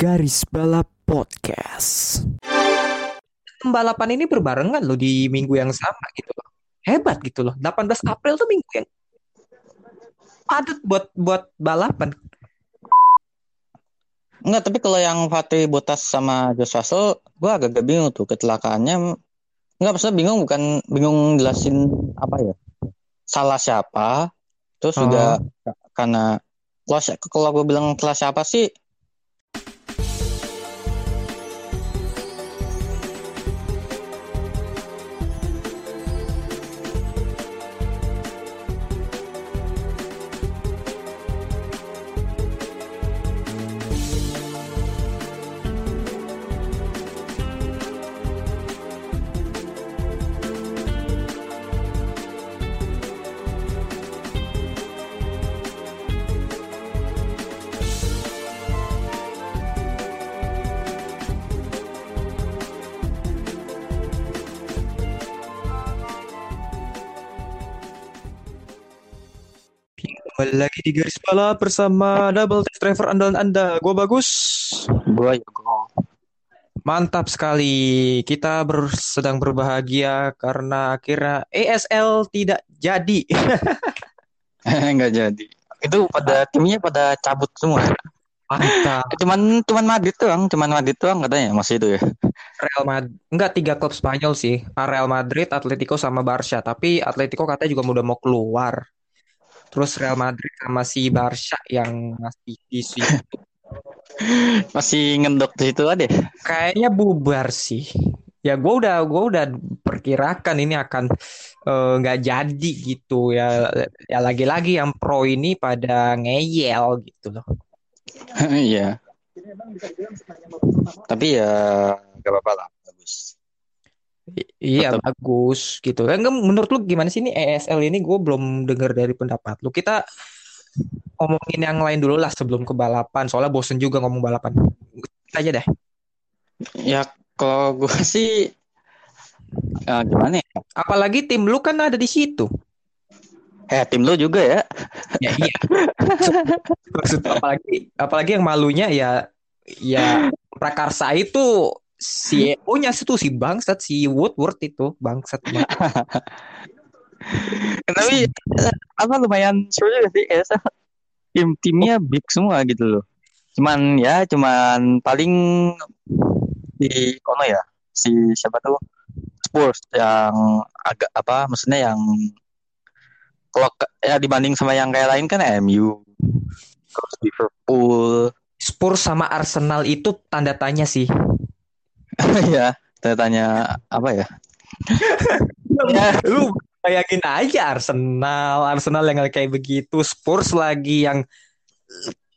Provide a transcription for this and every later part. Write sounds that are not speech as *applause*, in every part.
Garis Balap Podcast. Balapan ini berbarengan loh di minggu yang sama gitu loh. Hebat gitu loh. 18 April tuh minggu yang padat buat buat balapan. Enggak, tapi kalau yang Fatih Botas sama Josh Russell, gue agak-agak bingung tuh kecelakaannya. Enggak, maksudnya bingung bukan bingung jelasin apa ya. Salah siapa, terus Oh. juga karena kalau kalau gue bilang salah siapa sih, lagi di garis balap bersama double test driver andalan Anda. Gue bagus. gue juga Mantap sekali. Kita ber- sedang berbahagia karena akhirnya ESL tidak jadi. *laughs* nggak jadi. Itu pada timnya pada cabut semua. Mantap. Cuman cuman Madrid doang, cuman Madrid doang katanya masih itu ya. Real Madrid enggak tiga klub Spanyol sih. Real Madrid, Atletico sama Barca. Tapi Atletico katanya juga udah mau keluar. Terus Real Madrid sama si Barca yang masih di situ. *laughs* Masih ngendok di situ aja. Kayaknya bubar sih. Ya gue udah gue udah perkirakan ini akan eh, nggak jadi gitu ya. Ya lagi-lagi yang pro ini pada ngeyel gitu loh. *laughs* Iya. Tapi ya nggak apa-apa lah, bagus. Iya Tetap. bagus gitu. Enggak, menurut lu gimana sih ini ESL ini? Gue belum dengar dari pendapat lu. Kita ngomongin yang lain dulu lah sebelum ke balapan. Soalnya bosen juga ngomong balapan. Kita aja deh. Ya kalau gue *laughs* sih eh, gimana ya? Apalagi tim lu kan ada di situ. Eh tim lu juga ya? Ya iya. *laughs* Maksud apalagi apalagi yang malunya ya ya Prakarsa itu si EO-nya itu si bangsat si Woodward itu bangsat. *laughs* Tapi eh, apa lumayan seru juga sih ya. Tim timnya big semua gitu loh. Cuman ya cuman paling di kono ya si siapa tuh Spurs yang agak apa maksudnya yang kalau ya dibanding sama yang kayak lain kan MU terus Liverpool Spurs sama Arsenal itu tanda tanya sih. *laughs* ya tanya apa ya Ya. *laughs* Lu bayangin aja Arsenal, Arsenal yang kayak begitu, Spurs lagi yang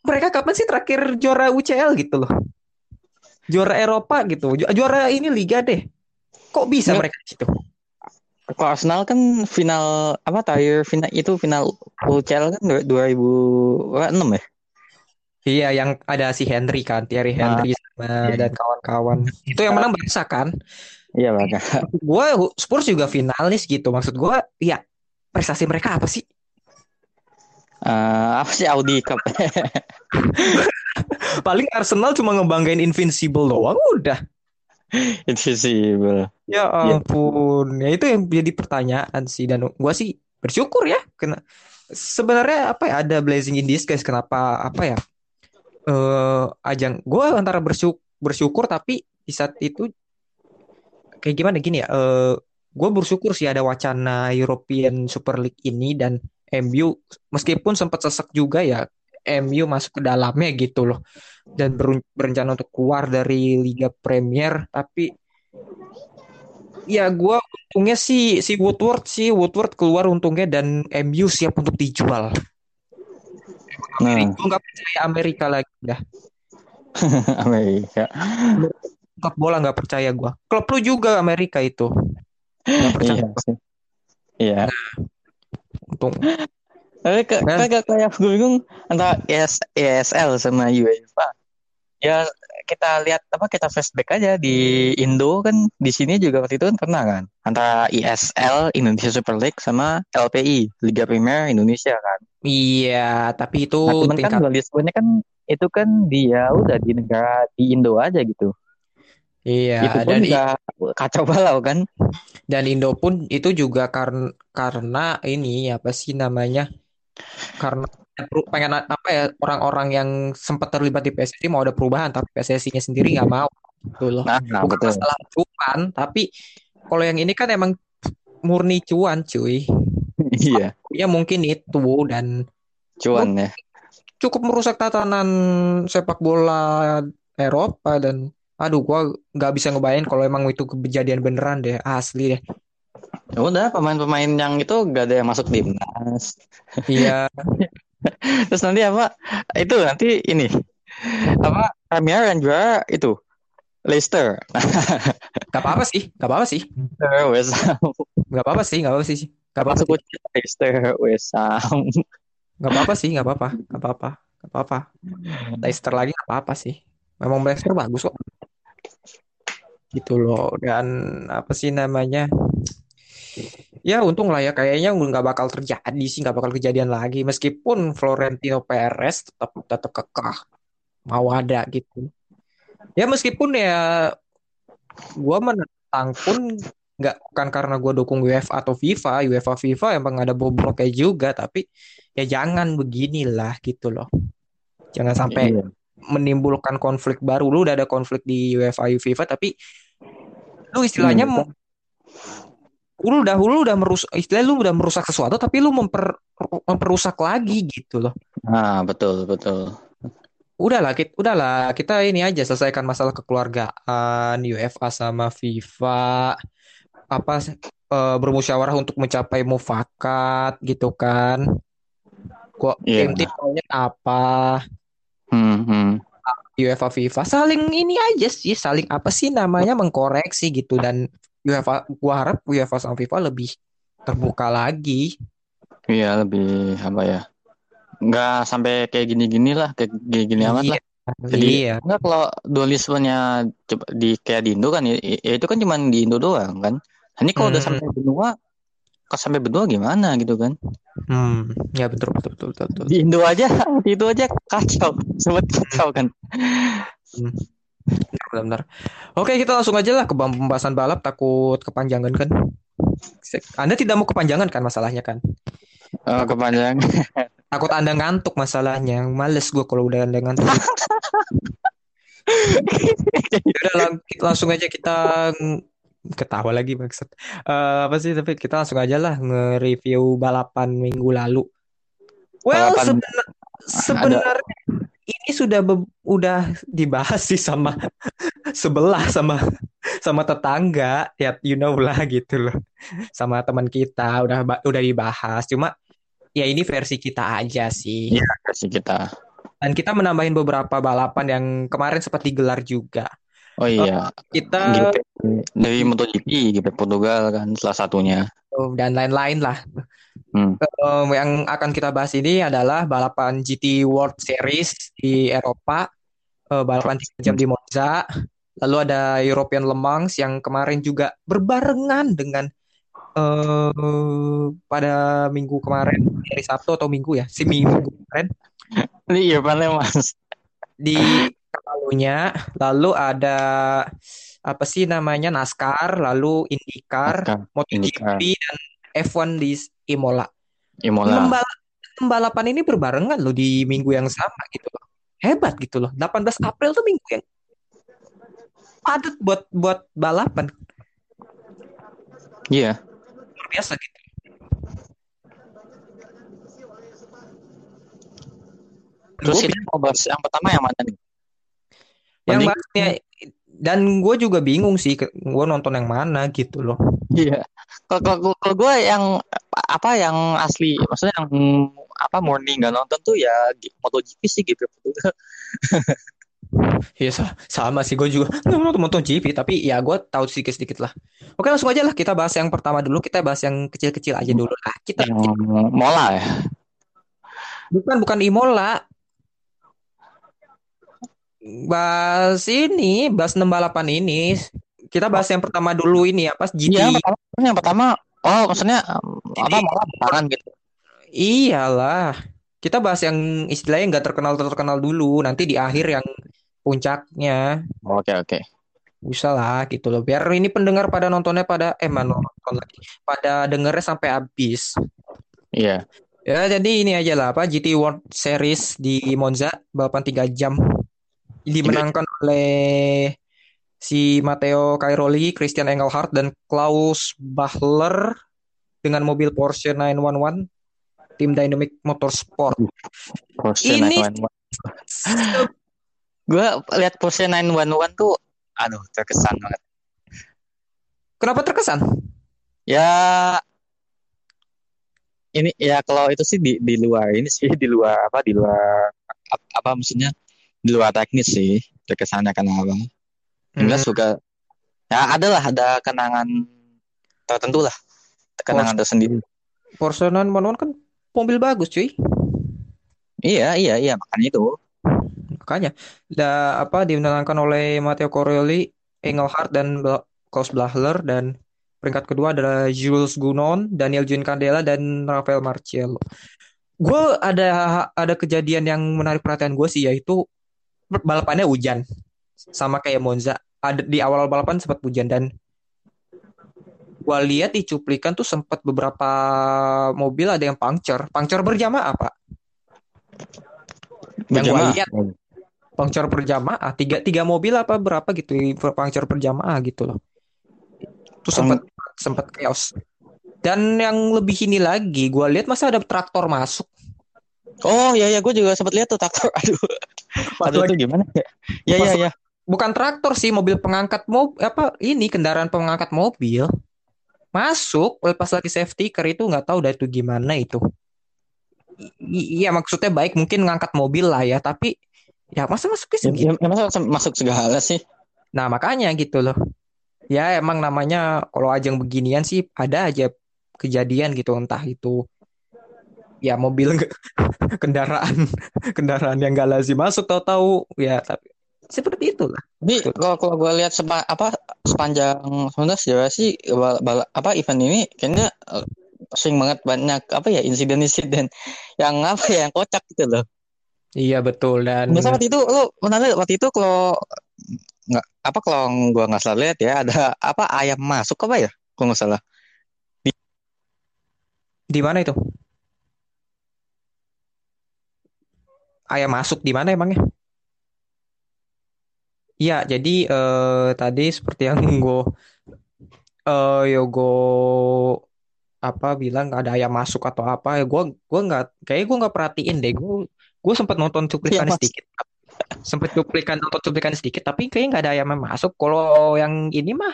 mereka kapan sih terakhir juara UCL gitu loh. Juara Eropa gitu. Ju- Juara ini liga deh. Kok bisa Nggak. mereka di situ? Kalau Arsenal kan final apa terakhir final itu final UCL kan dua- 2006 ya Iya, yang ada si Henry kan, Thierry Ah, Henry sama iya. dan kawan-kawan. Itu yang menang Barca kan. iya bahkan Gue Spurs juga finalis gitu. Maksud gue, ya prestasi mereka apa sih? Eh, apa sih Audi Cup *laughs* Paling Arsenal cuma ngebanggain Invincible doang udah. Invisible Ya ampun, ya itu yang jadi pertanyaan sih dan gua sih bersyukur ya. Kena sebenarnya apa ya ada blessing in disguise kenapa apa ya? Eh ajang gua antara bersyukur bersyukur tapi di saat itu kayak gimana gini ya? Eh gua bersyukur sih ada wacana European Super League ini dan MU meskipun sempat sesek juga ya MU masuk ke dalamnya gitu loh dan berencana untuk keluar dari Liga Premier tapi Ya gua untungnya sih si Woodward sih Woodward keluar untungnya dan MU siap untuk dijual. Nah Gue nggak percaya Amerika lagi dah. *laughs* Amerika Klub bola nggak percaya gua. Klub lu juga Amerika itu. Nggak *laughs* percaya. iya iya Untung. tapi Kan? kayak kayak gue bingung antara ES, ESL sama UEFA ya kita lihat apa kita flashback aja di Indo kan di sini juga waktu itu kan pernah kan antara ISL Indonesia Super League sama LPI Liga Premier Indonesia kan. Iya, tapi itu Nah, cuman kan tingkat Lisbonnya kan itu kan dia udah di negara di Indo aja gitu. Iya, itu pun dan kacau balau kan. dan Indo pun itu juga karena karena ini apa sih namanya? Karena pengen apa ya orang-orang yang sempat terlibat di PSSI mau ada perubahan tapi PSSI-nya sendiri nggak mau gitu loh. Nah, nah, Bukan betul. masalah cuan, tapi kalau yang ini kan emang murni cuan, cuy. Iya, Ya mungkin itu dan cuan ya. cukup merusak tatanan sepak bola Eropa dan aduh gua nggak bisa ngebayangin kalau emang itu kejadian beneran deh asli deh Ya udah pemain-pemain yang itu gak ada yang masuk timnas. iya *laughs* *laughs* Terus nanti apa? Itu nanti ini apa? Premier yang juara itu Leicester. *laughs* nggak apa-apa sih nggak apa-apa sih Leicester, West Ham. nggak apa-apa sih nggak apa-apa sih nggak apa-apa kucing Leicester, West Ham. nggak apa-apa sih nggak apa-apa nggak apa-apa nggak apa-apa Leicester lagi nggak apa-apa sih memang Leicester bagus kok gitu loh dan apa sih namanya ya untung lah ya kayaknya nggak bakal terjadi sih nggak bakal kejadian lagi. Meskipun Florentino Perez tetap tetap kekeh mau ada gitu. Ya meskipun ya gua menentang pun nggak bukan karena gua dukung UEFA atau FIFA. UEFA FIFA emang ada bobroknya juga tapi ya jangan beginilah gitu loh. Jangan sampai Iya. menimbulkan konflik baru. Lu udah ada konflik di UEFA FIFA tapi lu istilahnya Hmm, mau lu udah lu udah merusak istilahnya lu udah merusak sesuatu tapi lu memper memperusak lagi gitu loh Nah, betul, betul. udahlah kita udahlah kita ini aja selesaikan masalah kekeluargaan UEFA sama FIFA apa eh, bermusyawarah untuk mencapai mufakat gitu kan kok Iya. tim-tim maunya apa Hmm, hmm. UEFA FIFA saling ini aja sih saling apa sih namanya mengkoreksi gitu dan UEFA gua harap UEFA sama FIFA lebih terbuka lagi Iya, lebih apa ya? Nggak sampai kayak gini-gini lah, kayak gini-gini amat iya lah. Jadi iya enggak kalau dualismenya coba di kayak di Indo kan ya, ya itu kan cuma di Indo doang kan. Ini kalau udah Hmm. sampai benua, kalau sampai benua gimana gitu kan? hmm ya betul betul betul betul, betul. Di Indo aja, *laughs* di itu aja kacau, *laughs* sempat kacau kan. Hmm. Benar-benar. Oke, kita langsung aja lah ke pembahasan balap. Takut kepanjangan kan? Anda tidak mau kepanjangan kan masalahnya kan? Eh, kepanjang. *laughs* Takut Anda ngantuk masalahnya. Males gue kalau udah Anda ngantuk. Udah lang- langsung aja kita ketawa lagi maksud. Eh, apa sih tapi kita langsung aja lah nge-review balapan minggu lalu. Well, Balapan sebenarnya ini sudah be- udah dibahas sih sama *laughs* sebelah sama sama tetangga. Ya you know lah gitu loh. Sama teman kita udah udah dibahas. Cuma ya ini versi kita aja sih. Iya, kasih kita. dan kita menambahin beberapa balapan yang kemarin sempat digelar juga. Oh iya, kita GP dari MotoGP, GP Portugal kan salah satunya. Oh, dan lain-lain lah. Hmm. Em, yang akan kita bahas ini adalah balapan GT World Series di Eropa. Eh, balapan 3 jam di Monza. Lalu ada European Le Mans yang kemarin juga berbarengan dengan eh pada minggu kemarin hari Sabtu atau Minggu ya? Si Minggu kemarin. Iya, paling mas. di lalunya lalu ada apa sih namanya? NASCAR lalu IndyCar MotoGP dan F1 di Imola. Imola. enam bal- enam balapan ini berbarengan loh di minggu yang sama gitu loh. Hebat gitu loh. 18 April tuh minggu yang padat buat buat balapan. Iya. luar biasa gitu. Terus gue kita mau bahas yang pertama yang mana nih? yang bahasnya dan gue juga bingung sih gue nonton yang mana gitu loh Iya. Kalau gue yang apa yang asli, maksudnya yang apa morning nggak nonton tuh ya MotoGP sih gitu. *laughs* Iya sa- sama sih gue juga nggak nonton MotoGP tapi ya gue tahu sedikit sedikit lah oke langsung aja lah kita bahas yang pertama dulu kita bahas yang kecil kecil aja dulu lah kita Yang Mola ya. bukan bukan Imola bahas ini bahas enam balapan ini kita bahas yang pertama dulu ini apa GT Iya, yang pertama, yang pertama oh maksudnya um, apa Mola belakangan gitu. iyalah Kita bahas yang istilahnya nggak terkenal terkenal dulu, nanti di akhir yang puncaknya Oke, oke. bisa lah gitu loh. Biar ini pendengar pada nontonnya pada eh mana nonton lagi, pada dengernya sampai habis. Iya. Ya jadi ini aja lah apa GT World Series di Monza balapan 3 jam dimenangkan oleh si Matteo Cairoli, Christian Engelhardt dan Klaus Bachler dengan mobil Porsche 911 tim Dynamic Motorsport. Porsche Ini 911. *laughs* Gue lihat Porsche 911 tuh, aduh terkesan banget. Kenapa terkesan? Ya, ini ya kalau itu sih di di luar ini sih di luar apa di luar ap- apa maksudnya di luar teknis sih terkesannya kenapa? Yang jelas Hmm, juga ya ada lah ada kenangan tertentu lah kenangan tersendiri. Porsche 911 kan mobil bagus cuy. Iya iya iya makanya itu. Makanya da, apa dimenangkan oleh Matteo Cairoli, Engelhardt dan Klaus Bachler dan peringkat kedua adalah Jules Gounon, Daniel Giancandela dan Rafael Marciello. Gue ada ada kejadian yang menarik perhatian gue sih yaitu balapannya hujan sama kayak Monza. Ada di awal balapan sempat hujan dan gue lihat di cuplikan tuh sempat beberapa mobil ada yang puncture, puncture berjamaah pak. Yang Berjamaah. lihat puncture berjamaah tiga tiga mobil apa berapa gitu puncture berjamaah gitu loh. Itu sempat sempat chaos. Dan yang lebih ini lagi, gue lihat masa ada traktor masuk. Oh iya iya gue juga sempat lihat tuh traktor. *laughs* Aduh. Pas lagi itu gimana ya? Iya pas iya iya. bukan traktor sih, mobil pengangkat mobil apa ini kendaraan pengangkat mobil masuk pas lagi safety car itu nggak tahu dah itu gimana itu. I- Iya maksudnya baik mungkin ngangkat mobil lah ya, tapi ya masa masuknya Ya, segitu. ya, ya masa masuk segala sih? Nah makanya gitu loh. Ya emang namanya kalau ajang beginian sih ada aja kejadian gitu entah itu ya mobil *laughs* kendaraan *laughs* kendaraan yang gak lazim masuk tahu-tahu ya tapi seperti itulah. Tapi kalau kalau gue lihat sepa, apa sepanjang sebenarnya sejarah sih bal- bal- apa event ini kayaknya eh, sering banget banyak apa ya insiden-insiden *laughs* yang apa ya yang kocak gitu loh. Iya betul dan Biasa waktu itu lo lihat waktu itu kalau nggak apa kalau gua nggak salah lihat ya ada apa ayam masuk apa ya kalau nggak salah di mana itu? Ayam masuk di mana emangnya? Iya, jadi eh, tadi seperti yang *laughs* gue eh Yogo apa bilang ada ayam masuk atau apa ya gue gue nggak kayak gue nggak perhatiin deh. Gue gue sempat nonton cuplikan mas. sedikit. Sempat cuplikan nonton cuplikan sedikit tapi kayaknya nggak ada ayam yang masuk. Kalau yang ini mah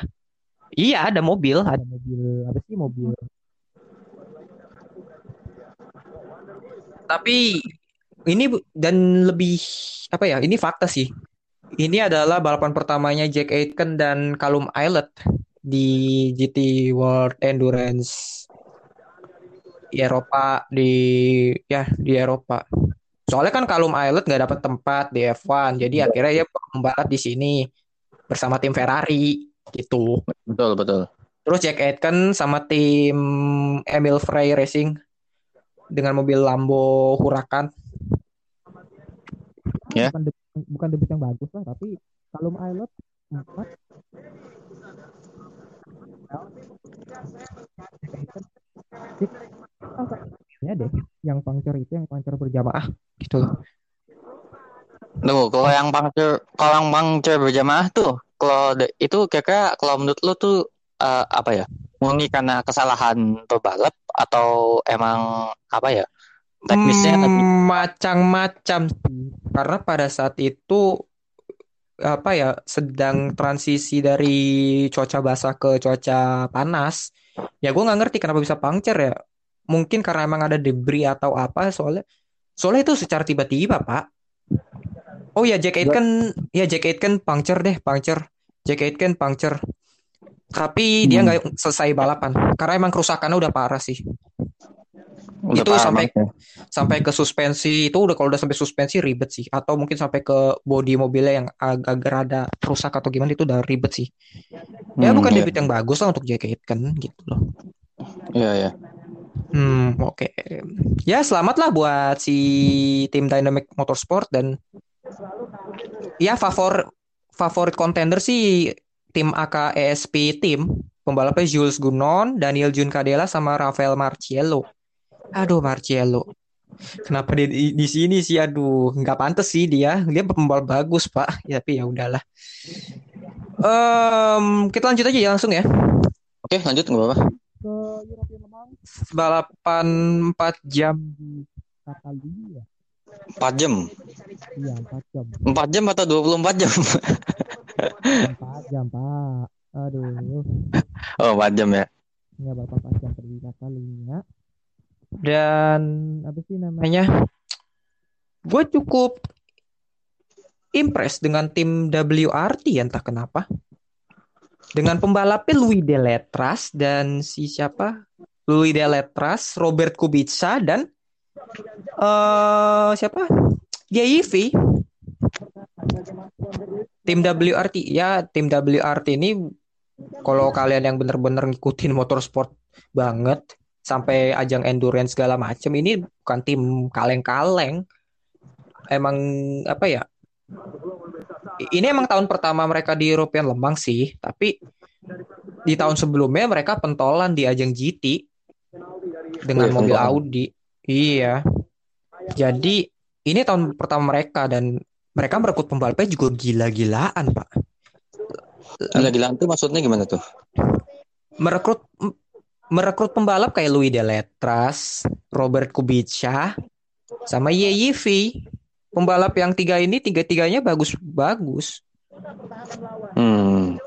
iya ada mobil. Ada mobil apa sih mobil? Tapi ini dan lebih apa ya ini fakta sih. Ini adalah balapan pertamanya Jack Aitken dan Callum Aylett di GT World Endurance di Eropa di ya di Eropa. Soalnya kan Callum Aylett nggak dapat tempat di F1 jadi akhirnya dia membalap di sini bersama tim Ferrari gitu. Betul betul. terus Jack Aitken sama tim Emil Frey Racing dengan mobil Lambo Huracan Ya. bukan debut, bukan debut yang bagus lah tapi Callum Aylett empat ya deh yang puncture itu yang puncture berjamaah gitu loh Tuh kalau yang puncture kalau yang puncture berjamaah tuh kalau de- itu kira-kira kalau menurut lo tuh eh, apa ya murni karena kesalahan pebalap atau emang apa ya teknisnya tapi Hmm, macam-macam sih. Karena pada saat itu apa ya sedang transisi dari cuaca basah ke cuaca panas ya gue nggak ngerti kenapa bisa puncture ya. Mungkin karena emang ada debris atau apa soalnya soalnya itu secara tiba-tiba pak. Oh ya Jack Aitken ya Jack Aitken puncture deh puncture. Jack Aitken puncture. Tapi dia Hmm. nggak selesai balapan karena emang kerusakannya udah parah sih udah itu sampai ya. sampai ke suspensi itu udah kalau udah sampai suspensi ribet sih atau mungkin sampai ke bodi mobilnya yang agak rada rusak atau gimana itu udah ribet sih ya Hmm, bukan iya. debut yang bagus lah untuk Jack Aitken gitu loh Iya ya. Hmm, oke. Ya, selamatlah buat si tim Dynamic Motorsport dan ya favor favorit kontender sih tim AKESP tim pembalapnya Jules Gounon, Daniel Juncadella sama Rafael Marciello. Aduh Marciello. Kenapa dia di, di sini sih? Aduh, nggak pantas sih dia. Dia pembalap bagus, Pak. Ya, tapi ya udahlah. Em, kita lanjut aja ya langsung ya. Oke, lanjut nggak apa-apa. Ke European Le Mans balapan 4 jam di Catalunya. 4 jam. Iya, 4 jam. 4 jam atau 24 jam? 4 jam, Pak. Aduh. Oh, 4 jam ya. Ya, balapan 4 jam di Catalunya. Dan apa sih namanya? Gue cukup impress dengan tim WRT ya, entah kenapa. Dengan pembalapnya Louis Deletras dan si siapa? Louis Deletras, Robert Kubica dan eh siapa? JIV. Tim WRT ya, tim WRT ini kalau kalian yang bener-bener ngikutin motorsport banget sampai ajang endurance segala macem ini bukan tim kaleng-kaleng. Emang apa ya? Ini emang tahun pertama mereka di European Lemang sih, tapi di tahun sebelumnya mereka pentolan di ajang GT dengan Wih, mobil pentolan. Audi. Iya. Jadi ini tahun pertama mereka dan mereka merekrut pembalapnya juga gila-gilaan, Pak. Gila-gilaan tuh maksudnya gimana tuh? Merekrut merekrut pembalap kayak Louis Deletras, Robert Kubica, sama YYV. Pembalap yang tiga ini tiga-tiganya bagus-bagus. Hmm.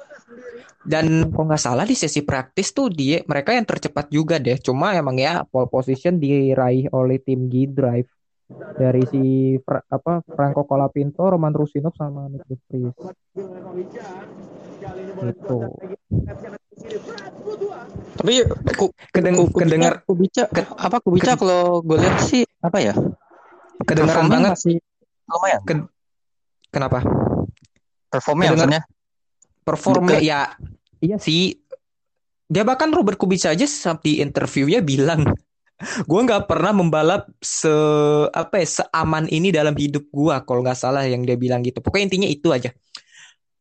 Dan kalau nggak salah di sesi praktis tuh dia mereka yang tercepat juga deh. Cuma emang ya pole position diraih oleh tim G-Drive dari si Fra- apa Franco Colapinto, Roman Rusinov sama Nick Vries. Gitu. Tapi ku, Kedeng- ku, kedengar Kubica, ke- apa Kubica kalau gue lihat sih apa ya? kedengaran banget. masih lumayan. Ke- kenapa? Performnya kedengar- maksudnya. Performnya Deket. ya iya sih. Dia bahkan Robert Kubica aja saat di interviewnya bilang, *laughs* gue nggak pernah membalap se apa ya seaman ini dalam hidup gue kalau nggak salah yang dia bilang gitu. Pokoknya intinya itu aja.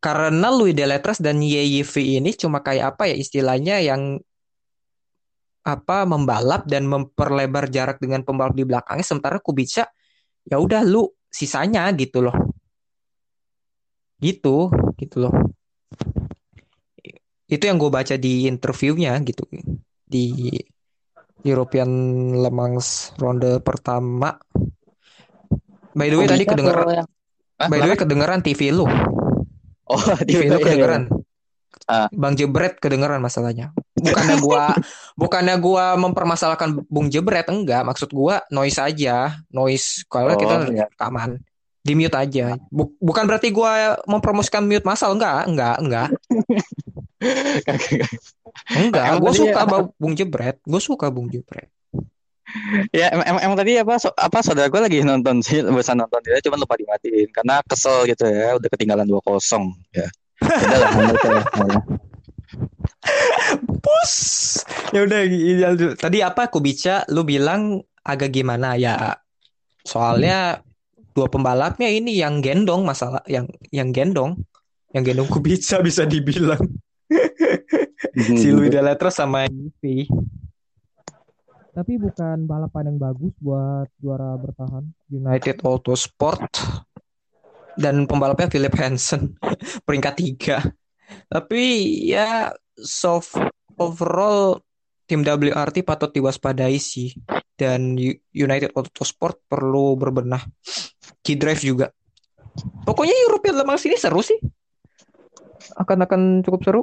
Karena Louis Deletras dan YYV ini cuma kayak apa ya istilahnya yang apa membalap dan memperlebar jarak dengan pembalap di belakangnya sementara Kubica ya udah lu sisanya gitu loh. Gitu, gitu loh. Itu yang gue baca di interviewnya gitu di European Le Mans ronde pertama. By the way tadi Kubica kedengeran yang- Hah, by the way kedengeran TV lu. Oh, TV lu kedengeran. Ah. Bang Jebret kedengeran masalahnya. Bukannya gua *laughs* bukannya gua mempermasalahkan Bung Jebret enggak, maksud gua noise aja, noise kalau Oh, kita iya. rekaman. Di mute aja. Bu- bukan berarti gua mempromosikan mute masal enggak, enggak, enggak. *laughs* Enggak, gue tadi suka Bung Jebret. Gue suka Bung Jebret. Ya emang, emang, emang tadi apa so- apa saudara gue lagi nonton sih bosan nonton dia cuma lupa dimatiin karena kesel gitu ya udah ketinggalan 2-0 ya. Udah lah ya. Pus. Ya udah aja. Tadi apa Kubica lu bilang agak gimana ya? Soalnya dua pembalapnya ini yang gendong masalah yang yang gendong. Yang gendong Kubica bisa dibilang si Louis Deletras sama Yipi. Tapi bukan balapan yang bagus buat juara bertahan United Autosport dan pembalapnya Philip Hansen *laughs* peringkat tiga. Tapi ya soft overall tim WRT patut diwaspadai sih dan United Autosport perlu berbenah. Key Drive juga. Pokoknya European Le Mans ini seru sih. Akan akan cukup seru.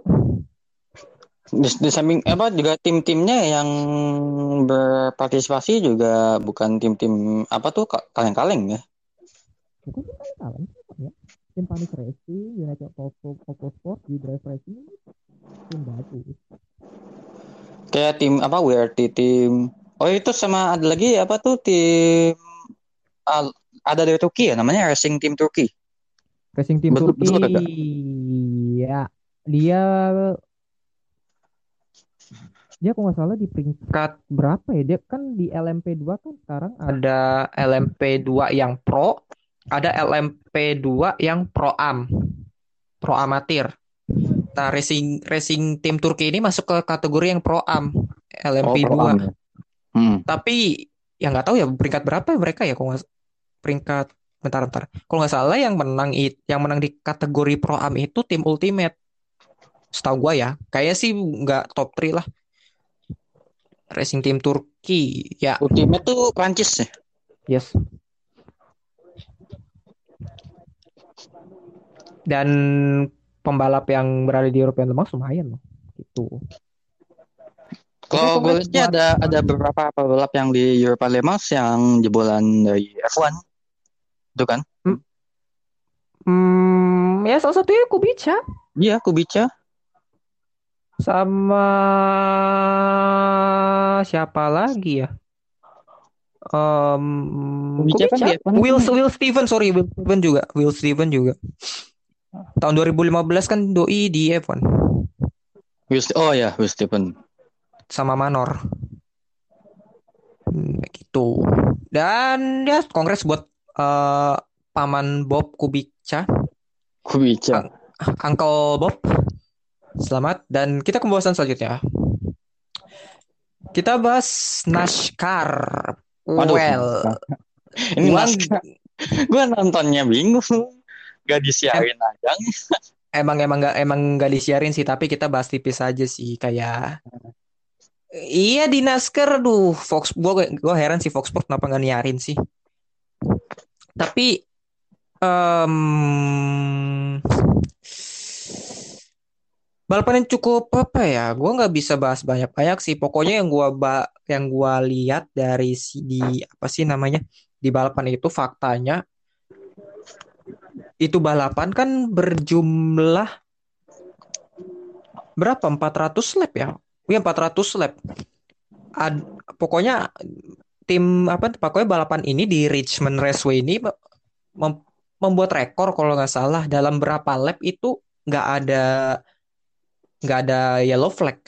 Di, di samping apa juga tim-timnya yang berpartisipasi juga bukan tim-tim apa tuh ka- kaleng-kaleng ya. Bukan tim kalah ya. Tim Panis Racing, United Auto Autosport, Key Drive Racing tim bagus. Kayak tim apa WRT tim. Oh itu sama ada lagi apa tuh tim ah, ada dari Turki ya namanya Racing Team Turki. Racing Team Betul- Turki. betul kagak? Ya, dia dia kalau nggak salah di peringkat berapa ya? Dia kan di LMP2 kan sekarang ada LMP2 yang pro, ada LMP2 yang pro am, pro amatir. Nah, racing racing tim Turki ini masuk ke kategori yang pro am, LMP2. Oh, pro am ya. Hmm. Tapi yang nggak tahu ya peringkat berapa ya mereka ya kalau nggak peringkat bentar bentar. Kalau nggak salah yang menang it, yang menang di kategori pro am itu tim Ultimate. Setahu gua ya, kayak sih nggak top 3 lah. Racing Team Turki ya. Ultimate tuh Prancis ya. Yes. Dan pembalap yang berada di European Le Mans lumayan loh. Gitu. Kalau gue lihatnya ada ada beberapa pembalap yang di European Le Mans yang jebolan dari F1. Itu kan? Hmm, hmm ya salah satunya Kubica. Iya, Kubica sama siapa lagi ya? Um, Kubica kan dia kan Will Will Steven sorry Will Steven juga. Will Steven juga. Tahun 2015 kan doi di F1 Will, oh ya Will Steven. Sama Manor. Hmm, gitu. Dan ya kongres buat uh, paman Bob Kubica. Kubica. Uncle Bob Selamat dan kita ke pembahasan selanjutnya. Kita bahas NASCAR. Waduh, well, ini NASCAR. *laughs* Gue nontonnya bingung. Gak disiarin em aja. Emang emang gak emang gak disiarin sih, tapi kita bahas tipis aja sih kayak Iya di NASCAR, duh Fox gue gue heran sih Fox Sport kenapa nggak nyiarin sih. Tapi um, balapan yang cukup apa ya? Gue nggak bisa bahas banyak banyak sih. Pokoknya yang gue ba yang gue lihat dari si di apa sih namanya di balapan itu faktanya itu balapan kan berjumlah berapa? 400 lap ya? Iya 400 lap. Ad, pokoknya tim apa pokoknya balapan ini di Richmond Raceway ini mem membuat rekor kalau nggak salah. Dalam berapa lap itu nggak ada nggak ada yellow flag.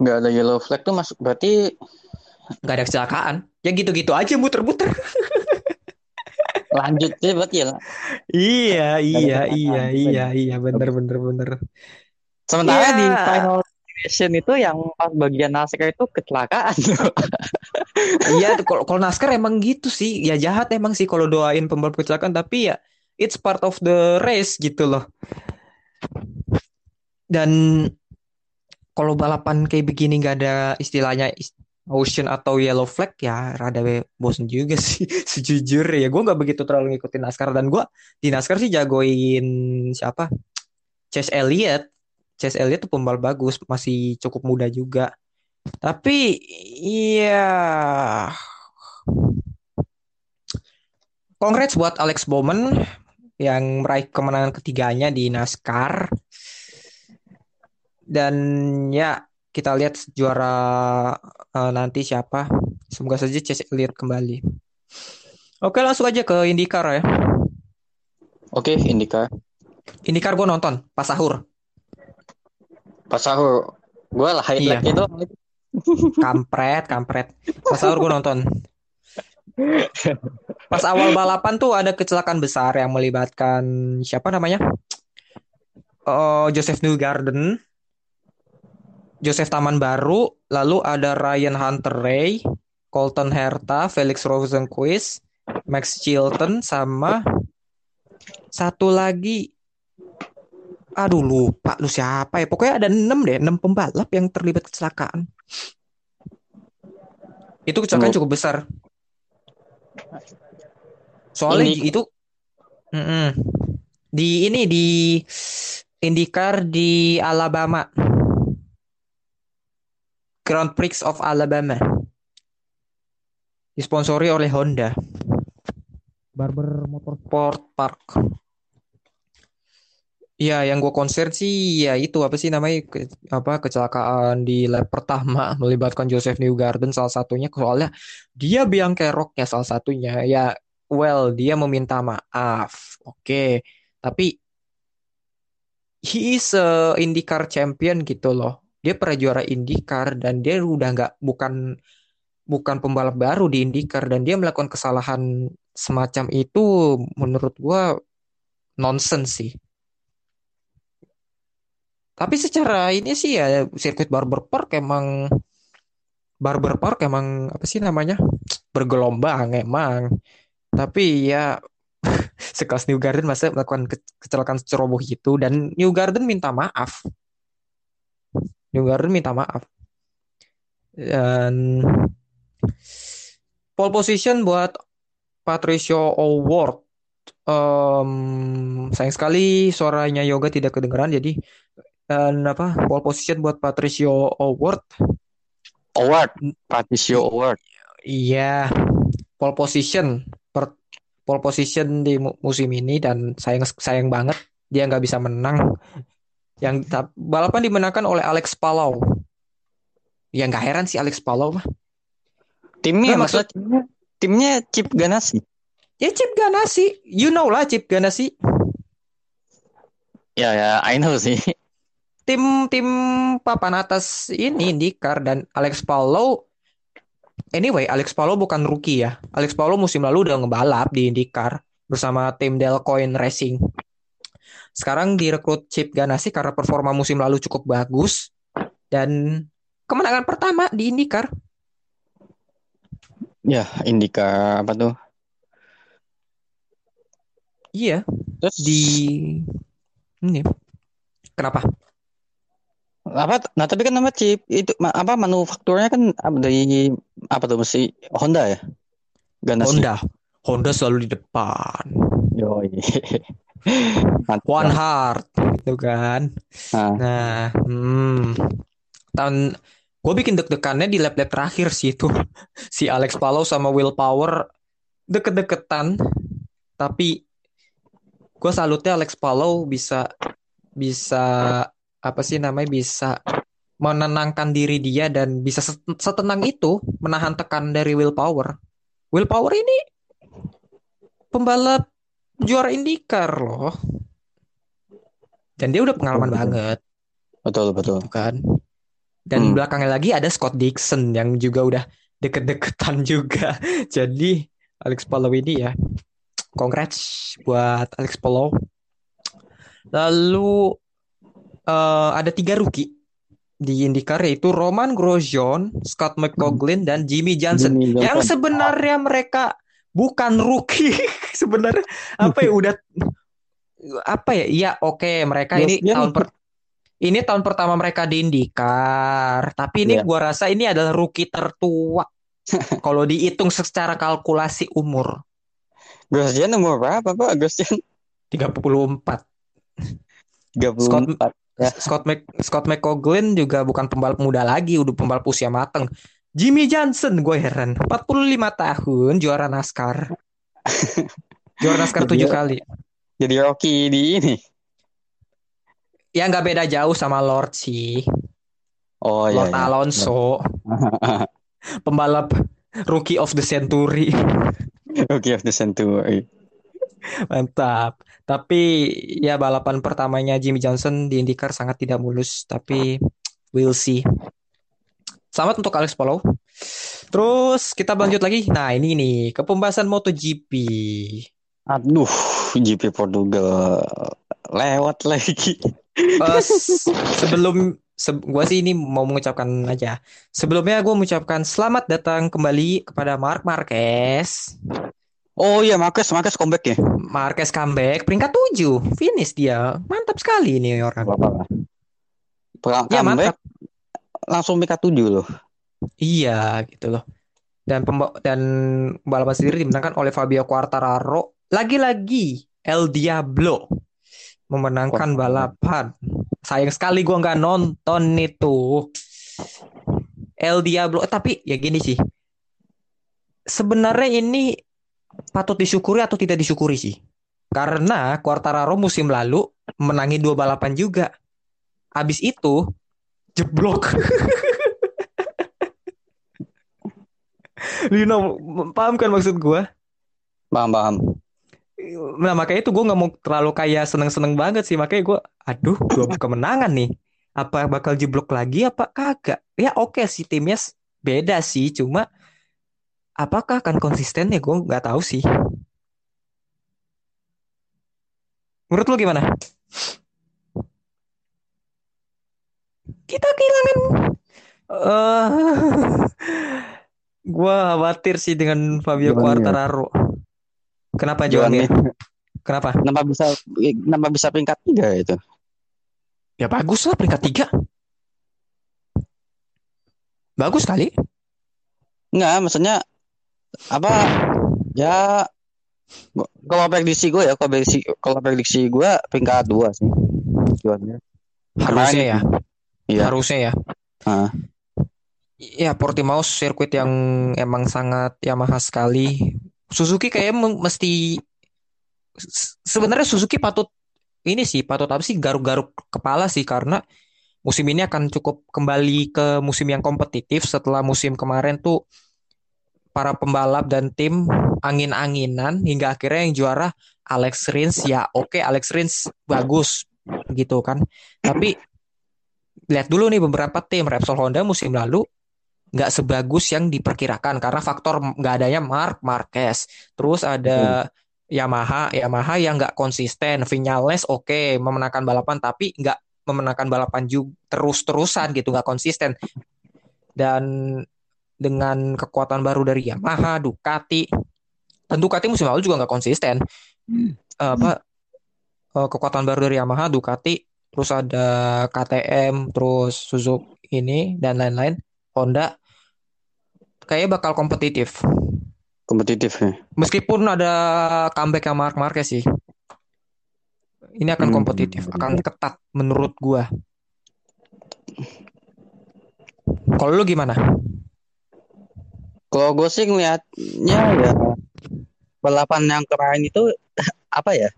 Nggak ada yellow flag tuh masuk berarti nggak ada kecelakaan. Ya gitu-gitu aja muter-muter. *laughs* Lanjut sih berarti ya iya iya iya iya iya bener bener bener. Sementara yeah. di final session itu yang pas bagian NASCAR itu kecelakaan. *laughs* Iya kalau kalau NASCAR emang gitu sih. Ya jahat emang sih kalau doain pembalap kecelakaan tapi ya it's part of the race gitu loh dan kalau balapan kayak begini nggak ada istilahnya ocean atau yellow flag ya rada bosen juga *laughs* sih sejujurnya ya gue nggak begitu terlalu ngikutin NASCAR. Dan gue di NASCAR sih jagoin siapa? Chase Elliott. Chase Elliott tuh pembalap bagus masih cukup muda juga. Tapi iya. Congrats buat Alex Bowman yang meraih kemenangan ketiganya di NASCAR dan ya kita lihat juara uh, nanti siapa. Semoga saja Chase Elliott kembali. Oke langsung aja ke IndyCar ya. Oke IndyCar. IndyCar gue nonton pas sahur. Pas sahur. Gue lah highlight iya. itu. *laughs* kampret, kampret. Pas sahur gue nonton. Pas awal balapan tuh ada kecelakaan besar yang melibatkan siapa namanya? Oh, Joseph Newgarden Joseph Taman Baru, lalu ada Ryan Hunter Ray, Colton Herta, Felix Rosenquist, Max Chilton, sama satu lagi aduh lupa lu siapa ya pokoknya ada enam deh enam pembalap yang terlibat kecelakaan itu kecelakaan cukup besar soalnya ini. itu mm -mm. di ini di IndyCar di Alabama Grand Prix of Alabama. Disponsori oleh Honda. Barber Motorsport Park. Ya, yang gue konser sih ya itu apa sih namanya ke, apa kecelakaan di lap pertama *laughs* melibatkan Joseph Newgarden salah satunya soalnya dia biang keroknya salah satunya ya well dia meminta maaf oke okay. tapi he is a IndyCar champion gitu loh dia pernah juara IndyCar dan dia udah nggak bukan bukan pembalap baru di IndyCar dan dia melakukan kesalahan semacam itu menurut gua nonsense sih. Tapi secara ini sih ya sirkuit Barber Park emang Barber Park emang apa sih namanya bergelombang emang. Tapi ya *laughs* sekelas New Garden masa melakukan ke- kecelakaan ceroboh itu dan New Garden minta maaf. New Garden minta maaf. Dan pole position buat Patricio Award. Em, sayang sekali suaranya Yoga tidak kedengeran jadi dan apa pole position buat Patricio Award. Award, Patricio Award. Iya, pole position per pole position di mu- musim ini dan sayang sayang banget dia nggak bisa menang. Yang balapan dimenangkan oleh Alex Palou. Ya nggak heran sih Alex Palou mah. Timnya Nah, maksudnya timnya, timnya Chip Ganassi. Ya Chip Ganassi, you know lah Chip Ganassi. Ya ya, I know sih. Tim tim papan atas ini IndyCar dan Alex Palou. Anyway, Alex Palou bukan rookie ya. Alex Palou musim lalu udah ngebalap di IndyCar bersama tim Delcoin Racing. Sekarang direkrut Chip Ganassi karena performa musim lalu cukup bagus dan kemenangan pertama di IndyCar. Ya, Indika apa tuh? Iya, Terus di ini. Kenapa? apa? Nah, tapi kan nama Chip itu apa manufakturnya kan dari apa tuh mesti Honda ya? Ganassi. Honda. Honda selalu di depan. Yoi. *laughs* Mantap. One Heart gitu kan. Nah, Nah, hmm, tahun gue bikin deg-degannya di lap-lap terakhir sih itu *laughs* si Alex Palou sama Will Power deket-deketan tapi gue salutnya Alex Palou bisa bisa apa sih namanya bisa menenangkan diri dia dan bisa set- setenang itu menahan tekan dari Will Power. Will Power ini pembalap juara IndyCar loh. Dan dia udah pengalaman Betul, betul. banget betul betul. kan. Dan Hmm. belakangnya lagi ada Scott Dixon yang juga udah deket-deketan *laughs* juga. Jadi Alex Palou ini ya, congrats buat Alex Palou. Lalu eh, ada tiga rookie di IndyCar yaitu Roman Grosjean, Scott McLaughlin, dan Jimmy Johnson. Jimmy Johnson. Yang sebenarnya mereka bukan rookie *laughs* sebenarnya apa ya udah apa ya? Iya oke mereka ini Grosjean tahun per ini tahun pertama mereka di IndyCar, tapi ini Iya. gua rasa ini adalah rookie tertua. *laughs* Kalau dihitung secara kalkulasi umur Grosjean umur berapa Pak? Grosjean 34. 34. Ya. Scott Mc, Scott McLaughlin juga bukan pembalap muda lagi, udah pembalap usia matang. Jimmy Johnson gue heran, 45 tahun juara NASCAR. *laughs* Juara NASCAR tujuh kali. Jadi Rocky di ini. Ya nggak beda jauh sama Lord sih. Oh iya. Lord iya. Alonso, *laughs* pembalap rookie of the century. Rookie of the Century. Mantap. Tapi ya balapan pertamanya Jimmy Johnson di IndyCar sangat tidak mulus, tapi we'll see. Selamat untuk Alex Palou. Terus kita lanjut lagi. Nah, ini nih ke pembahasan MotoGP. Aduh, GP Portugal lewat lagi. S- *laughs* sebelum se- gua sih ini mau mengucapkan aja. Sebelumnya gue mengucapkan selamat datang kembali kepada Mark Marquez. Oh iya, Marcus, Marcus comeback ya. Marquez comeback peringkat 7, finish dia. Mantap sekali ini orang. Perang Ya comeback mantap. Langsung PK 7 loh. Iya gitu loh. Dan pemba- dan balapan sendiri dimenangkan oleh Fabio Quartararo. Lagi-lagi El Diablo memenangkan balapan. Sayang sekali gua nggak nonton itu. El Diablo. Eh, tapi ya gini sih. Sebenarnya ini patut disyukuri atau tidak disyukuri sih. Karena Quartararo musim lalu menangi dua balapan juga. Abis itu jeblok. Lino, paham kan maksud gua? Paham, paham. Nah makanya itu gue nggak mau terlalu kayak seneng-seneng banget sih makanya gue, aduh dua kemenangan nih. apa bakal jeblok lagi apa kagak? Ya oke sih timnya beda sih, cuma apakah akan konsisten ya gue nggak tahu sih. Menurut lu gimana? Kita kehilangan eh *laughs* gua khawatir sih dengan Fabio Joan. Quartararo. Kenapa Joan? Mir. Kenapa? Kenapa bisa kenapa bisa peringkat tiga itu? Ya bagus lah peringkat tiga. Bagus kali. Enggak, maksudnya apa? Ya kalau prediksi gue ya, kalau prediksi kalau prediksi gue peringkat dua sih. Joan Mir. Harusnya ya. Iya. Harusnya ya. Ah. Ya Portimao sirkuit yang emang sangat Yamaha sekali. Suzuki kayaknya mesti se- sebenarnya Suzuki patut ini sih patut apa sih garuk-garuk kepala sih karena musim ini akan cukup kembali ke musim yang kompetitif setelah musim kemarin tuh para pembalap dan tim angin-anginan hingga akhirnya yang juara Alex Rins ya oke Alex Rins bagus gitu kan tapi lihat dulu nih beberapa tim. Repsol Honda musim lalu nggak sebagus yang diperkirakan karena faktor nggak adanya Mark Marquez. Terus ada Yamaha. Yamaha yang nggak konsisten. Vinales oke memenangkan balapan tapi nggak memenangkan balapan juga terus-terusan gitu nggak konsisten. Dan dengan kekuatan baru dari Yamaha Ducati dan Ducati musim lalu juga nggak konsisten. Apa eh, kekuatan baru dari Yamaha Ducati terus ada KTM terus Suzuki ini dan lain-lain Honda kayaknya bakal kompetitif Kompetitif ya. meskipun ada comeback yang Mark Marquez sih ini akan Hmm. kompetitif akan ketat menurut gua kalau lu gimana Kalau gue sih ngeliatnya ya balapan yang kemarin itu apa ya?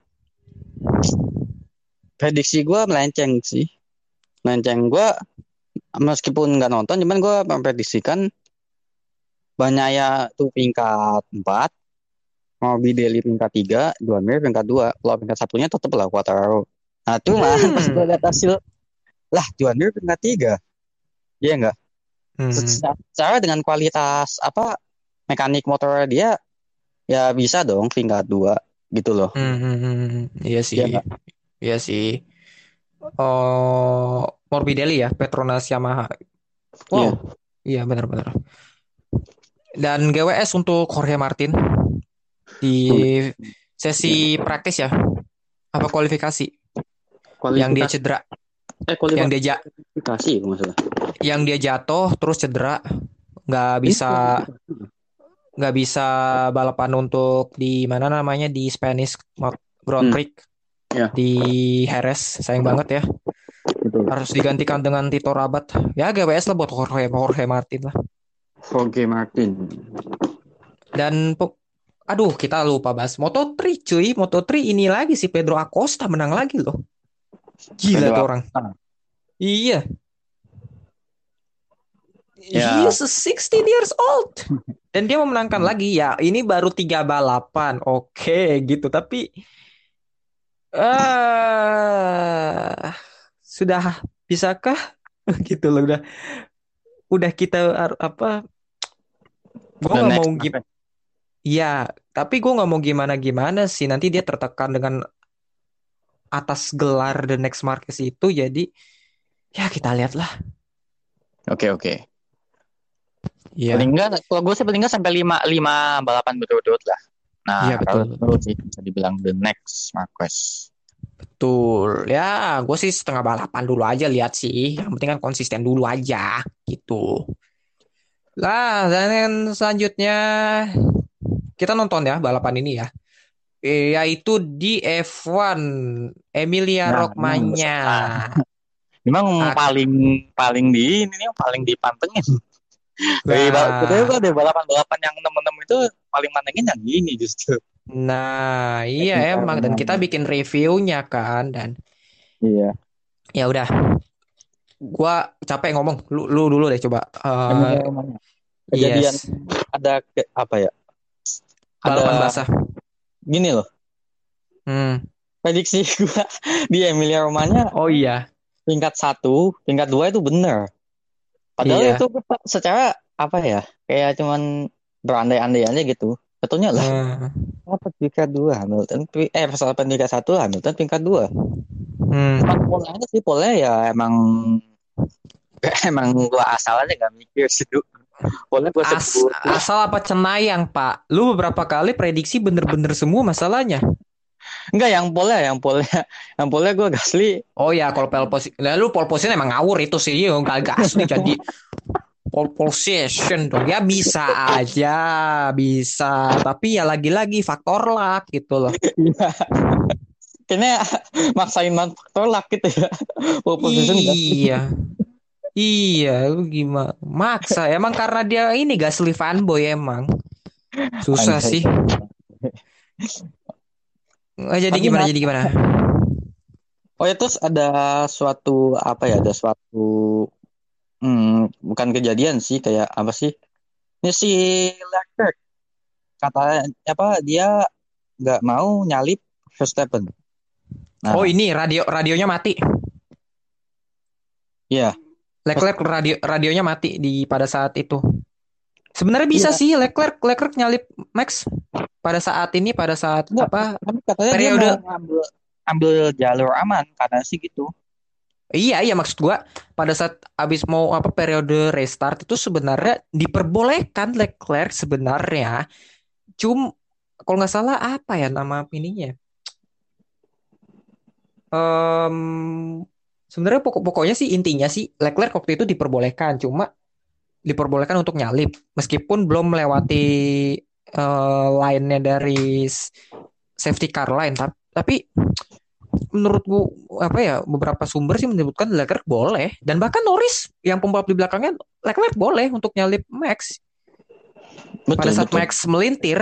Prediksi gue melenceng sih. Melenceng gue meskipun nggak nonton, cuman gue memprediksikan banyak ya tuh peringkat 4 Morbidelli peringkat 3 Joan Mir peringkat 2 Kalau peringkat satunya tetep lah Quartararo Nah cuman Hmm. pas gue lihat hasil Lah Joan Mir peringkat 3 Iya enggak? Hmm. Secara dengan kualitas apa mekanik motor dia ya bisa dong tingkat dua gitu loh. Hmm, hmm, hmm, hmm. Iya sih. Iya nggak? Iya sih. Oh, Morbidelli ya, Petronas Yamaha. Wow. Iya, benar-benar. Dan GWS untuk Jorge Martin di sesi praktis ya. Apa kualifikasi yang dia cedera, eh yang dia ja- kualifikasi salah. yang dia jatuh terus cedera, nggak bisa nggak bisa balapan untuk di mana namanya di Spanish Grand Hmm. Ya. di Jerez sayang banget ya. Gitu. harus digantikan dengan Tito Rabat. Ya GWS lah buat Jorge Jorge Martin lah. Jorge Martin. dan aduh kita lupa bahas Moto3 cuy. Moto3 ini lagi si Pedro Acosta menang lagi loh. Gila Pedro tuh orang. Acosta. iya. Ya. He is 16 years old. Dan dia memenangkan lagi. Ya ini baru tiga balapan. Oke gitu. Tapi eh sudah bisakah *laughs* gitu loh udah udah kita apa gue nggak next mau gimana Iya, tapi gue nggak mau gimana-gimana sih. Nanti dia tertekan dengan atas gelar The Next Marquez itu. Jadi ya kita lihat lah. Oke oke. Iya, Paling enggak kalau gue sih paling enggak sampai lima lima balapan berturut-turut lah. Nah, Iya, betul. kalau menurut sih bisa dibilang the next Marquez. betul. Ya, gue sih setengah balapan dulu aja lihat sih. Yang penting kan konsisten dulu aja gitu. Lah, dan yang selanjutnya kita nonton ya balapan ini ya. Eh, Yaitu di F1 Emilia Nah, Romagna. *laughs* Memang Ah. paling paling di ini nih paling dipantengin. Dari Nah. bal- ada balapan-balapan yang temen-temen itu paling mantengin yang ini justru. Nah, iya Emilia emang dan kita bikin reviewnya kan dan Iya. ya udah. Gua capek ngomong. Lu, lu dulu deh coba. Emilia Romagna. Kejadian yes. ada ke- apa ya? Balapan Ada basah. gini loh. Hmm. Prediksi *laughs* gua di Emilia Romagna Oh iya. peringkat satu, peringkat dua itu bener. Padahal Iya. itu secara apa ya, kayak cuman berandai-andai gitu. Betulnya lah, Hmm. apa peringkat dua Hamilton, eh Verstappen peringkat satu, Hamilton peringkat dua. Hmm. Emang polanya sih, polanya ya emang *laughs* emang gua asal aja gak mikir sih tuh. Polanya gua As- sebut. asal apa cenayang, Pak? Lu beberapa kali prediksi bener-bener semua masalahnya. Enggak, yang polnya, yang polnya, yang polnya gua Gasly. Oh ya, kalau pole position, nah, lu pole emang ngawur itu sih, nggak gas nih jadi *laughs* pole position dong. Ya bisa aja, bisa. Tapi ya lagi-lagi faktor luck gitu loh. *laughs* Iya. Kayaknya maksain faktor luck gitu ya. Pole position. Iya. Iya, lu gimana? Maksa, emang karena dia ini Gasly fanboy emang. Susah Anjay. sih. Eh, jadi Tapi gimana? Jadi gimana? Oh ya terus ada suatu apa ya? Ada suatu hmm, bukan kejadian sih kayak apa sih? Ini si Leclerc kata apa dia nggak mau nyalip Verstappen. Nah, Oh ini radio radionya mati. Iya. Leclerc radio radionya mati di pada saat itu. Sebenarnya bisa Iya. sih Leclerc Leclerc nyalip Max pada saat ini pada saat Nggak, apa? Tapi katanya Periode- dia mau ngambil ambil jalur aman karena sih gitu. Iya iya maksud gua pada saat abis mau apa periode restart itu sebenarnya diperbolehkan Leclerc sebenarnya. Cum kalau nggak salah apa ya nama ininya? Em, sebenarnya pokok-pokoknya sih intinya sih Leclerc waktu itu diperbolehkan cuma diperbolehkan untuk nyalip meskipun belum melewati eh, line-nya dari safety car tapi, tapi menurut gua apa ya beberapa sumber sih menyebutkan Leclerc boleh dan bahkan Norris yang pembalap di belakangnya Leclerc boleh untuk nyalip Max Betul, pada saat betul. Max melintir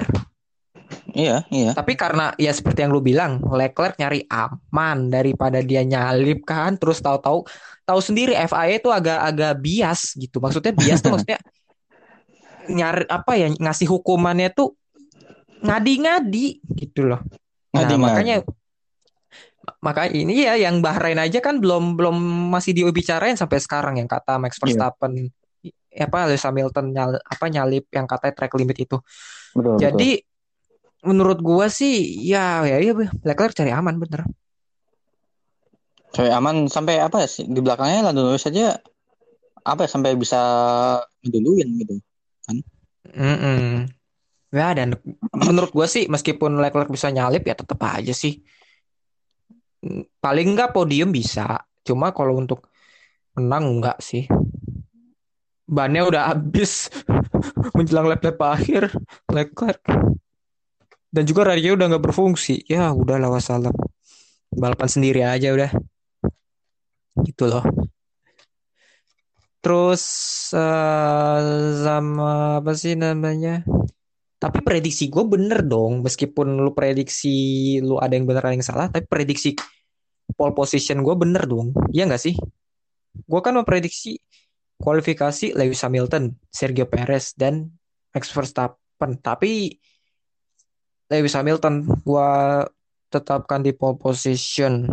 Iya, iya. tapi karena ya seperti yang lu bilang, Leclerc nyari aman daripada dia nyalip kan, terus tahu-tahu tahu sendiri FIA itu agak-agak bias gitu. Maksudnya bias tuh *laughs* maksudnya nyari apa ya ngasih hukumannya tuh ngadi-ngadi gitu loh. Nah, Ngadi-ngadi. makanya makanya ini ya yang Bahrain aja kan belum belum masih dibicarain sampai sekarang yang kata Max Iya. Verstappen apa Lewis Hamilton nyal, apa nyalip yang katanya track limit itu. Betul, betul. Jadi menurut gua sih ya ya iya Leclerc cari aman bener. Sampai aman sampai apa ya sih di belakangnya Lando Norris aja apa ya sampai bisa ngeduluin gitu. Mm-mm. Ya dan menurut gua sih meskipun Leclerc bisa nyalip ya tetap aja sih. Paling enggak podium bisa. Cuma kalau untuk menang enggak sih. Bannya udah habis *laughs* menjelang lap-lap akhir Leclerc. Dan juga radio udah nggak berfungsi. Ya udahlah wassalam. Balapan sendiri aja udah. Gitu loh. Terus eh, sama apa sih namanya? Tapi prediksi gue bener dong, meskipun lu prediksi lu ada yang bener ada yang salah, tapi prediksi pole position gue bener dong, iya nggak sih? Gue kan memprediksi kualifikasi Lewis Hamilton, Sergio Perez dan Max Verstappen, tapi Lewis Hamilton gue tetapkan di pole position.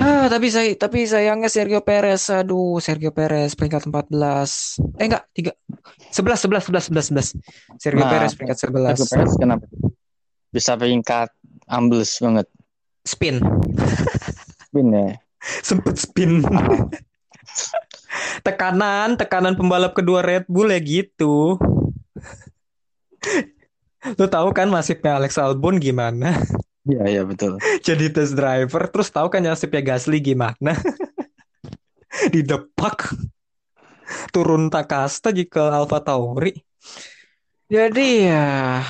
Ah, tapi saya tapi sayangnya Sergio Perez, aduh Sergio Perez peringkat 14. Eh enggak, 3 11 11 11 11 11. Sergio Nah, Perez peringkat 11. Sergio Perez kenapa? Bisa peringkat ambles banget. Spin. Spin ya. *laughs* Sempet spin. *laughs* tekanan, tekanan pembalap kedua Red Bull ya gitu. *laughs* Lu tahu kan nasibnya Alex Albon gimana? Iya, iya betul. *laughs* Jadi test driver, terus tahu kan nasibnya Gasly gimana? *laughs* Didepak. Turun takasta jika Alfa Tauri. Jadi ya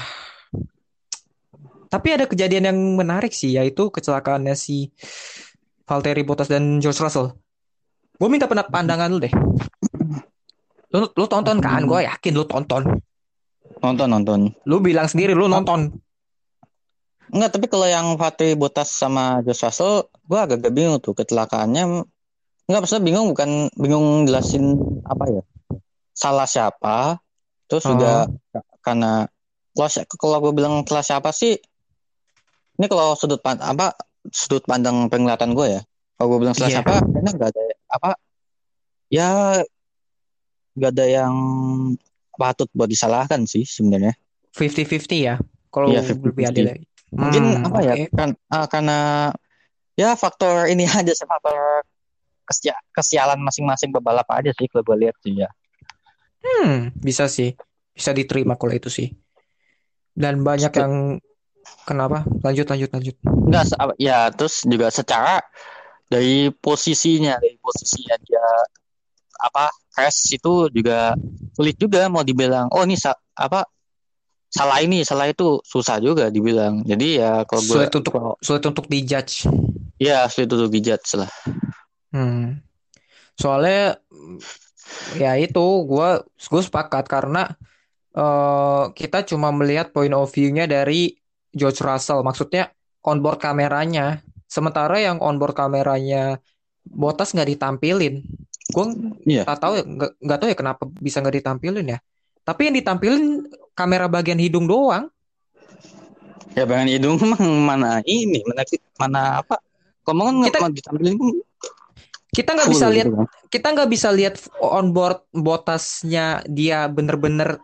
tapi ada kejadian yang menarik sih yaitu kecelakaannya si Valtteri Bottas dan George Russell. Gue minta pendapat pandangan lu deh. Lu, lu tonton kan? Gue yakin lu tonton. Nonton, nonton. Lu bilang sendiri lu nonton. Enggak, tapi kalau yang Valtteri Bottas sama George Russell, gue agak-agak bingung tuh kecelakaannya. Enggak, maksudnya bingung bukan bingung jelasin apa ya. Salah siapa, terus Oh. juga karena kalau kalau gue bilang salah siapa sih, ini kalau sudut pandang apa sudut pandang penglihatan gue ya. Kalau gue bilang salah Iya. siapa, kayaknya nggak ada apa. Ya nggak ada yang patut buat disalahkan sih sebenarnya. 50-50 ya. Kalau Iya, lebih 50-50. adil lagi. Mungkin Hmm, apa ya? oke. Kan ah, karena ya faktor ini *laughs* aja sih faktor kesia- kesialan masing-masing pebalap aja sih kalau gue lihat sih ya. Hmm, bisa sih. Bisa diterima kalau itu sih. Dan banyak Setu- yang kenapa? Lanjut, lanjut, lanjut. Enggak, ya terus juga secara dari posisinya, dari posisinya dia apa crash itu juga sulit juga mau dibilang oh ini apa salah ini salah itu susah juga dibilang jadi ya kalau gue Sulit untuk sulit untuk dijudge. ya sulit untuk dijudge lah Hmm. Soalnya ya itu gua gue sepakat karena eh, kita cuma melihat point of view-nya dari George Russell, maksudnya onboard kameranya. Sementara yang onboard kameranya Bottas nggak ditampilin. Gue Iya. nggak tahu ya, nggak tahu ya kenapa bisa nggak ditampilin ya. Tapi yang ditampilin kamera bagian hidung doang. ya bagian hidung *laughs* mah mana ini mana mana apa? Ngomong Kita- nggak ditampilin Kita nggak bisa lihat gitu kan. kita nggak bisa lihat onboard Bottasnya dia bener-bener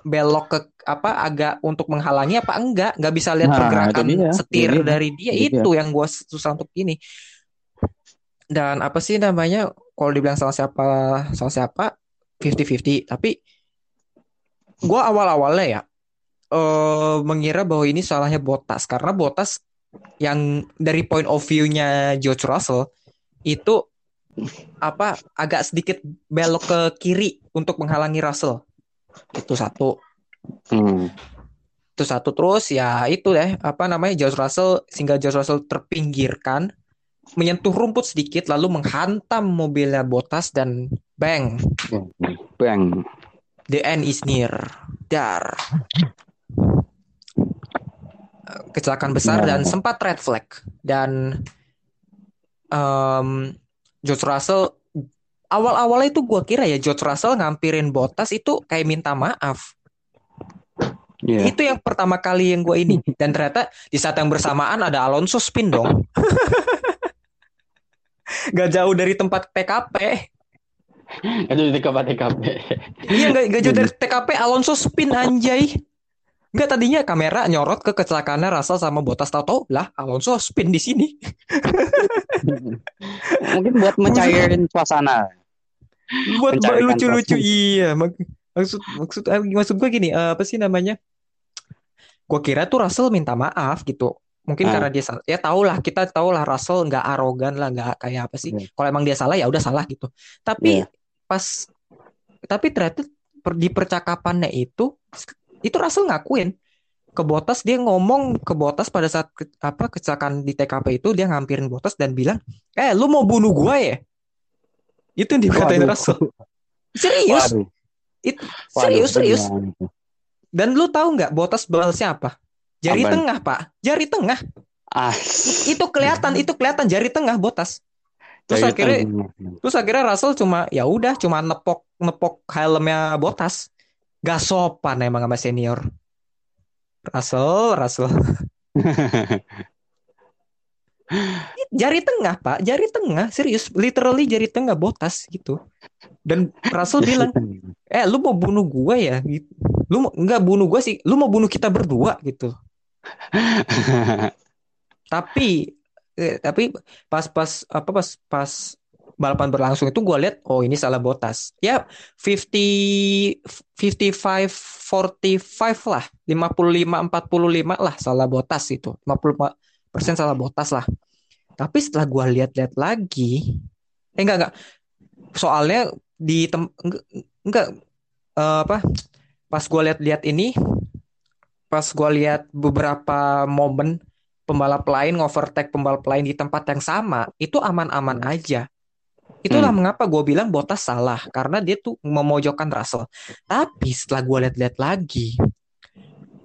belok ke apa agak untuk menghalangi apa enggak. Nggak bisa lihat Nah, pergerakan dia, setir dia, dari dia. Itu itu yang gua susah untuk ini. Dan apa sih namanya kalau dibilang salah siapa salah siapa 50-50 tapi gua awal-awalnya ya eh mengira bahwa ini salahnya Bottas. Karena Bottas yang dari point of view-nya George Russell itu apa agak sedikit belok ke kiri untuk menghalangi Russell. Itu satu. Hmm. itu satu. Terus ya itu deh apa namanya George Russell sehingga George Russell terpinggirkan menyentuh rumput sedikit lalu menghantam mobilnya Bottas dan bang. Bang the end is near dar kecelakaan besar Ya. dan sempat red flag dan em, George Russell awal-awalnya itu gua kira ya George Russell ngampirin Bottas itu kayak minta maaf Iya. Itu yang pertama kali yang gue ini. Dan ternyata di saat yang bersamaan ada Alonso spin dong. *laughs* gak jauh dari tempat TKP. Itu di TKP TKP Iya gak, gak jauh dari TKP Alonso spin anjay. Gak tadinya kamera nyorot ke kecelakaannya Russell sama Bottas tahu-tahu lah Alonso spin di sini. *laughs* mungkin buat mencairin suasana Buat lucu-lucu iya. Mak- Maksud maksud eh, maksud gue gini, eh, apa sih namanya? Gue kira tuh Russell minta maaf gitu. Mungkin Ah. karena dia salah. Ya tau lah, kita tahu lah Russell nggak arogan lah, nggak kayak apa sih. Iya. Kalau emang dia salah ya udah salah gitu. Tapi Iya. Pas tapi ternyata per- di percakapannya itu itu Russell ngakuin ke Bottas dia ngomong ke Bottas pada saat ke- apa kecelakaan di TKP itu dia ngampirin Bottas dan bilang, "Eh, lu mau bunuh gua ya?" Itu yang dikatain Waduh. Russell. Serius? Waduh. Waduh, serius serius. gimana itu? Dan lu tahu nggak Bottas balasnya apa? Jari Apaan? tengah, Pak. Jari tengah. Ah, Itu kelihatan, itu kelihatan jari tengah Bottas. Terus Dari akhirnya tengah. terus akhirnya Russell cuma ya udah cuma nepok nepok helmnya Bottas. Gak sopan emang sama senior. Russell, Russell. *laughs* Jari tengah, Pak. Jari tengah, serius. Literally jari tengah Bottas gitu. Dan Russell bilang, "Eh, lu mau bunuh gua ya?" gitu. Lu mau enggak bunuh gua sih. Lu mau bunuh kita berdua gitu. *laughs* Tapi eh, tapi pas pas apa pas pas balapan berlangsung itu gue lihat oh ini salah Bottas. Ya 50 55 45 lah. 55 45 lah salah Bottas itu. 55% salah Bottas lah. Tapi setelah gue lihat-lihat lagi eh enggak enggak. Soalnya di tem enggak, enggak eh, apa pas gue lihat-lihat ini pas gue lihat beberapa momen pembalap lain ngovertake pembalap lain di tempat yang sama itu aman-aman aja. Itulah Hmm. mengapa gue bilang Bottas salah karena dia tuh memojokkan Russell. Tapi setelah gue lihat-lihat lagi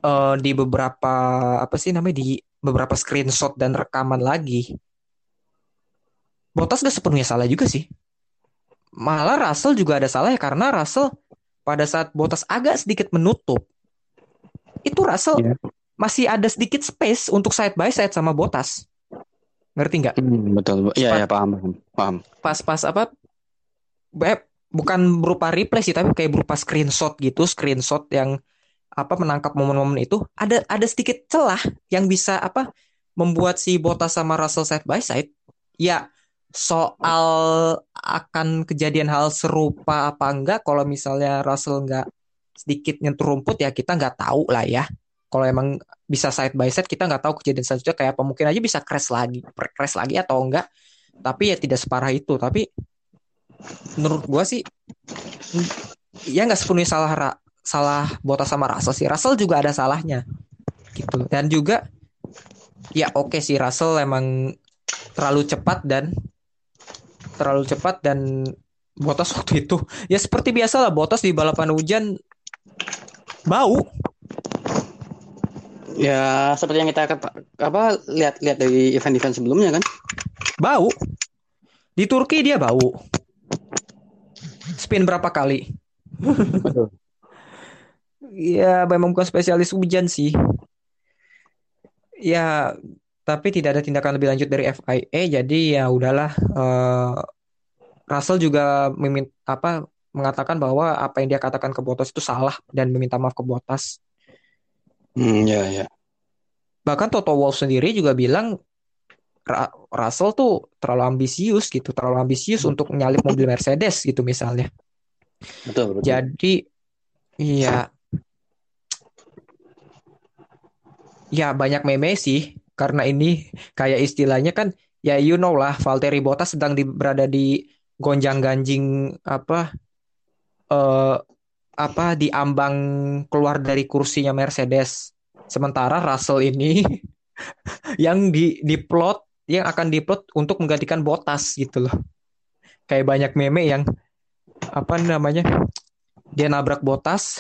eh, di beberapa apa sih namanya di beberapa screenshot dan rekaman lagi, Bottas gak sepenuhnya salah juga sih. Malah Russell juga ada salah ya karena Russell pada saat Bottas agak sedikit menutup, itu Russell Iya. Masih ada sedikit space untuk side by side sama Bottas. Ngerti nggak? Hmm, betul. Iya, ya, paham, paham. Pas-pas apa? Eh, bukan berupa replay sih, tapi kayak berupa screenshot gitu, screenshot yang apa menangkap momen-momen itu ada ada sedikit celah yang bisa apa membuat si Bottas sama Russell side by side. Ya, soal akan kejadian hal serupa apa enggak kalau misalnya Russell nggak sedikit nyentuh rumput ya kita nggak tahu lah ya kalau emang bisa side by side kita nggak tahu kejadian selanjutnya kayak apa. Mungkin aja bisa crash lagi crash lagi atau enggak. Tapi ya tidak separah itu. Tapi menurut gua sih ya nggak sepenuhnya salah salah Bottas sama Russell sih. Russell juga ada salahnya gitu. Dan juga ya oke okay sih Russell emang terlalu cepat dan terlalu cepat dan Botas waktu itu ya seperti biasa lah Botas di balapan hujan bau ya seperti yang kita apa lihat-lihat dari event-event sebelumnya kan? Bau. Di Turki dia bau. Spin berapa kali? Ya memang bukan spesialis hujan sih. Ya tapi tidak ada tindakan lebih lanjut dari FIA jadi ya udahlah uh, Russell juga meminta apa mengatakan bahwa apa yang dia katakan ke Bottas itu salah dan meminta maaf ke Bottas. Hmm, ya ya. Bahkan Toto Wolff sendiri juga bilang Russell tuh terlalu ambisius gitu, terlalu ambisius hmm. untuk menyalip mobil Mercedes gitu misalnya. Betul, betul. Jadi iya ya banyak meme sih karena ini kayak istilahnya kan ya you know lah Valtteri Bottas sedang di, berada di gonjang ganjing apa eh apa di ambang keluar dari kursinya Mercedes. Sementara Russell ini *laughs* yang di diplot yang akan diplot untuk menggantikan Bottas gitu loh. Kayak banyak meme yang apa namanya? Dia nabrak Bottas,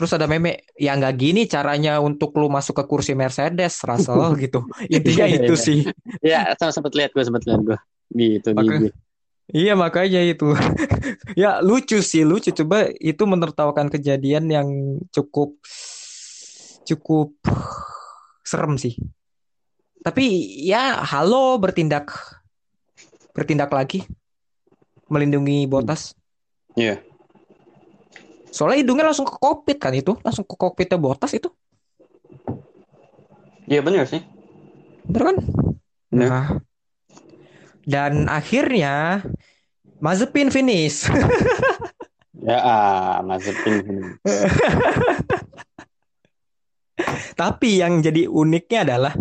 Terus ada meme, ya nggak gini caranya untuk lu masuk ke kursi Mercedes, Russell *laughs* gitu. Intinya iya, itu iya. sih. Ya, sama sempat lihat gue, sempat lihat gue. Gitu di Iya makanya itu. *laughs* ya lucu sih, lucu. Coba itu menertawakan kejadian yang cukup cukup serem sih. Tapi ya halo bertindak bertindak lagi melindungi Botas. Iya. Yeah. Soalnya hidungnya langsung ke kokpit kan itu, langsung ke kokpitnya botas itu. Iya benar sih. Bener kan? Nah. Dan akhirnya Mazepin finish. *laughs* ya, ah, Mazepin finish. *laughs* tapi yang jadi uniknya adalah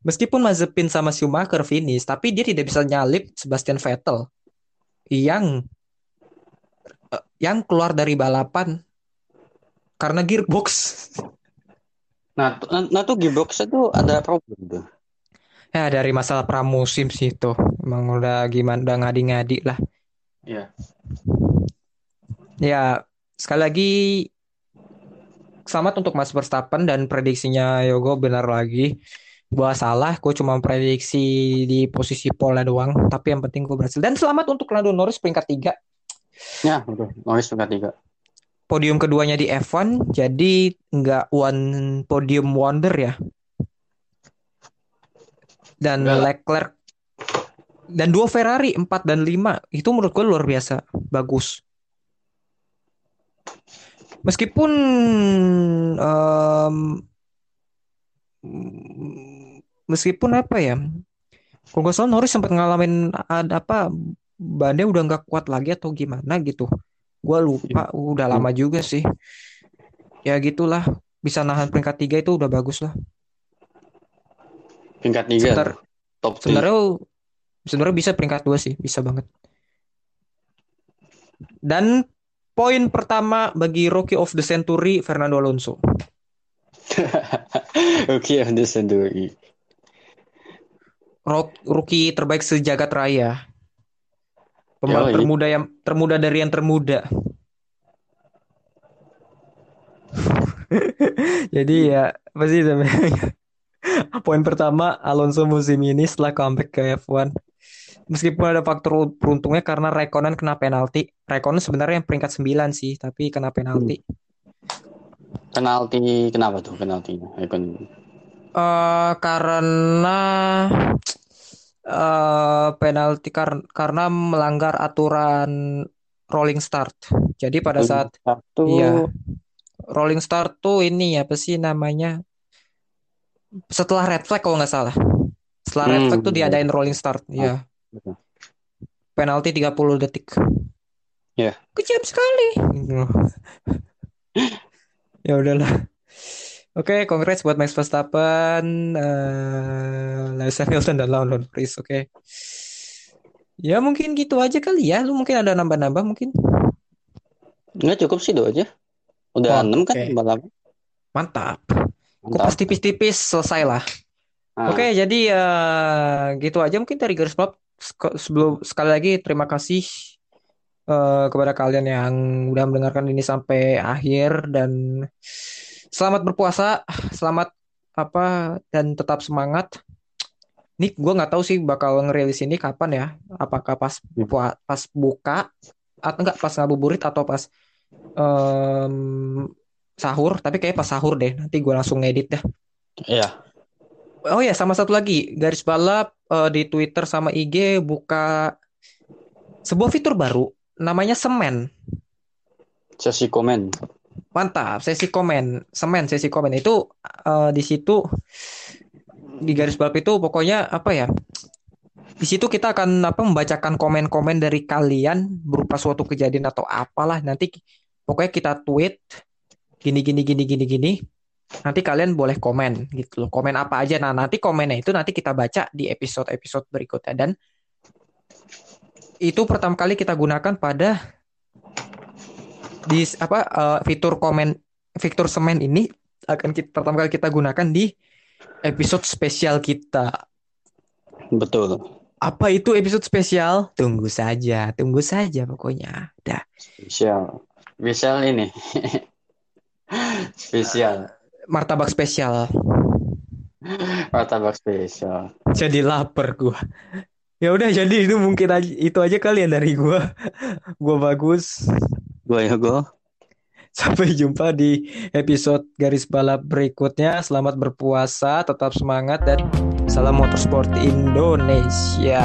meskipun Mazepin sama Schumacher finish, tapi dia tidak bisa nyalip Sebastian Vettel yang Eh, yang keluar dari balapan karena gearbox. *laughs* Nah, nah, nah tuh gearbox itu ada problem tuh. Ya dari masalah pramusim sih itu. Emang udah gimana udah ngadi-ngadi lah. Iya. Ya, sekali lagi selamat untuk Mas Verstappen dan prediksinya Yogo benar lagi. Gua salah, gue cuma prediksi di posisi pole doang, tapi yang penting gue berhasil. Dan selamat untuk Lando Norris peringkat 3 Ya, betul. Norris peringkat tiga. Podium keduanya di F1, jadi nggak one podium wonder ya. Dan. Leclerc dan dua Ferrari 4 dan 5 itu menurut gue luar biasa. Bagus. Meskipun um, meskipun apa ya kalau gue salah Norris sempat ngalamin ada apa bannya udah nggak kuat lagi atau gimana gitu. Gue lupa udah lama juga sih. Ya gitulah bisa nahan peringkat tiga itu udah bagus lah. Peringkat tiga? Sebentar, top sebenarnya sebenarnya bisa peringkat dua sih bisa banget. Dan poin pertama bagi rookie of the century Fernando Alonso. *laughs* Rookie of the century. Rookie terbaik sejagat raya. Pembalap termuda yang termuda dari yang termuda. *laughs* Jadi ya apa sih namanya? *laughs* Poin pertama Alonso musim ini setelah comeback ke F1 meskipun ada faktor beruntungnya karena Raikkonen kena penalti. Raikkonen sebenarnya yang peringkat 9 sih, tapi kena penalti. Penalti kenapa tuh penaltinya? Raikkonen? Uh, karena eh penalti kar- karena melanggar aturan rolling start. Jadi pada saat Satu. iya rolling start tuh ini apa sih namanya? Setelah red flag kalau nggak salah. Setelah red Hmm, flag tuh diadain rolling start. Iya. Betul. Penalti 30 detik. Iya. Kejam sekali. *laughs* ya udahlah. Oke, congrats buat Max Verstappen, eh Lewis Hamilton dan Lando Norris. Oke. Ya mungkin gitu aja kali ya. Lu mungkin ada nambah-nambah mungkin. Nggak cukup sih itu aja. Udah Oh, enam kan oke. balapan. Mantap. Mantap. Kupas tipis-tipis selesai lah. Ah, Oke, jadi eh, gitu aja mungkin dari garis balap. Sebelum sekali lagi terima kasih eh, kepada kalian yang udah mendengarkan ini sampai akhir dan selamat berpuasa, selamat apa dan tetap semangat. Nih, gue nggak tahu sih bakal ngerilis ini kapan ya. Apakah pas pua- pas buka atau enggak pas ngabuburit atau pas em, sahur? Tapi kayak pas sahur deh. Nanti gue langsung ngedit dah. Iya. Oh ya, sama satu lagi, garis balap eh, di Twitter sama IG buka sebuah fitur baru namanya Semen. Sesi komen. Mantap, sesi komen, Semen sesi komen itu eh, di situ di garis balap itu pokoknya apa ya? Di situ kita akan apa membacakan komen-komen dari kalian berupa suatu kejadian atau apalah nanti pokoknya kita tweet gini gini gini gini gini. Nanti kalian boleh komen gitu loh. Komen apa aja. Nah, nanti komennya itu nanti kita baca di episode-episode berikutnya dan itu pertama kali kita gunakan pada di apa eh, fitur komen fitur semen ini akan kita pertama kali kita gunakan di episode spesial kita. Betul. Apa itu episode spesial? Tunggu saja, tunggu saja pokoknya. Dah. Spesial. Spesial ini. *laughs* Spesial. Martabak spesial. Martabak spesial. Jadi lapar gua. Ya udah jadi itu mungkin aja itu aja kali ya dari gua. Gua bagus. Gue ya gue. Sampai jumpa di episode garis balap berikutnya. Selamat berpuasa, tetap semangat dan salam motorsport Indonesia.